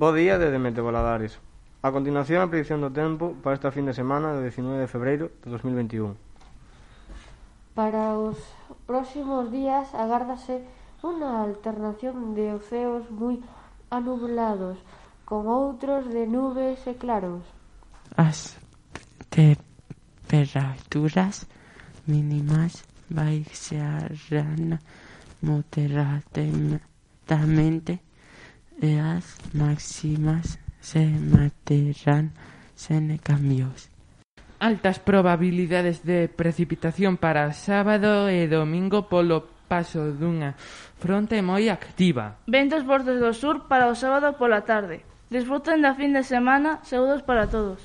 Bo día de Demente Voladares. A continuación, a predicción do tempo para esta fin de semana do 19 de febreiro de 2021. Para os próximos días agárdase unha alternación de oceos moi anublados, con outros de nubes e claros. As temperaturas mínimas baixarán moderadamente e as máximas se manterán sen cambios. Altas probabilidades de precipitación para sábado e domingo polo paso dunha fronte moi activa. Ventos bordes do sur para o sábado pola tarde. Disfruten da fin de semana, saúdos para todos.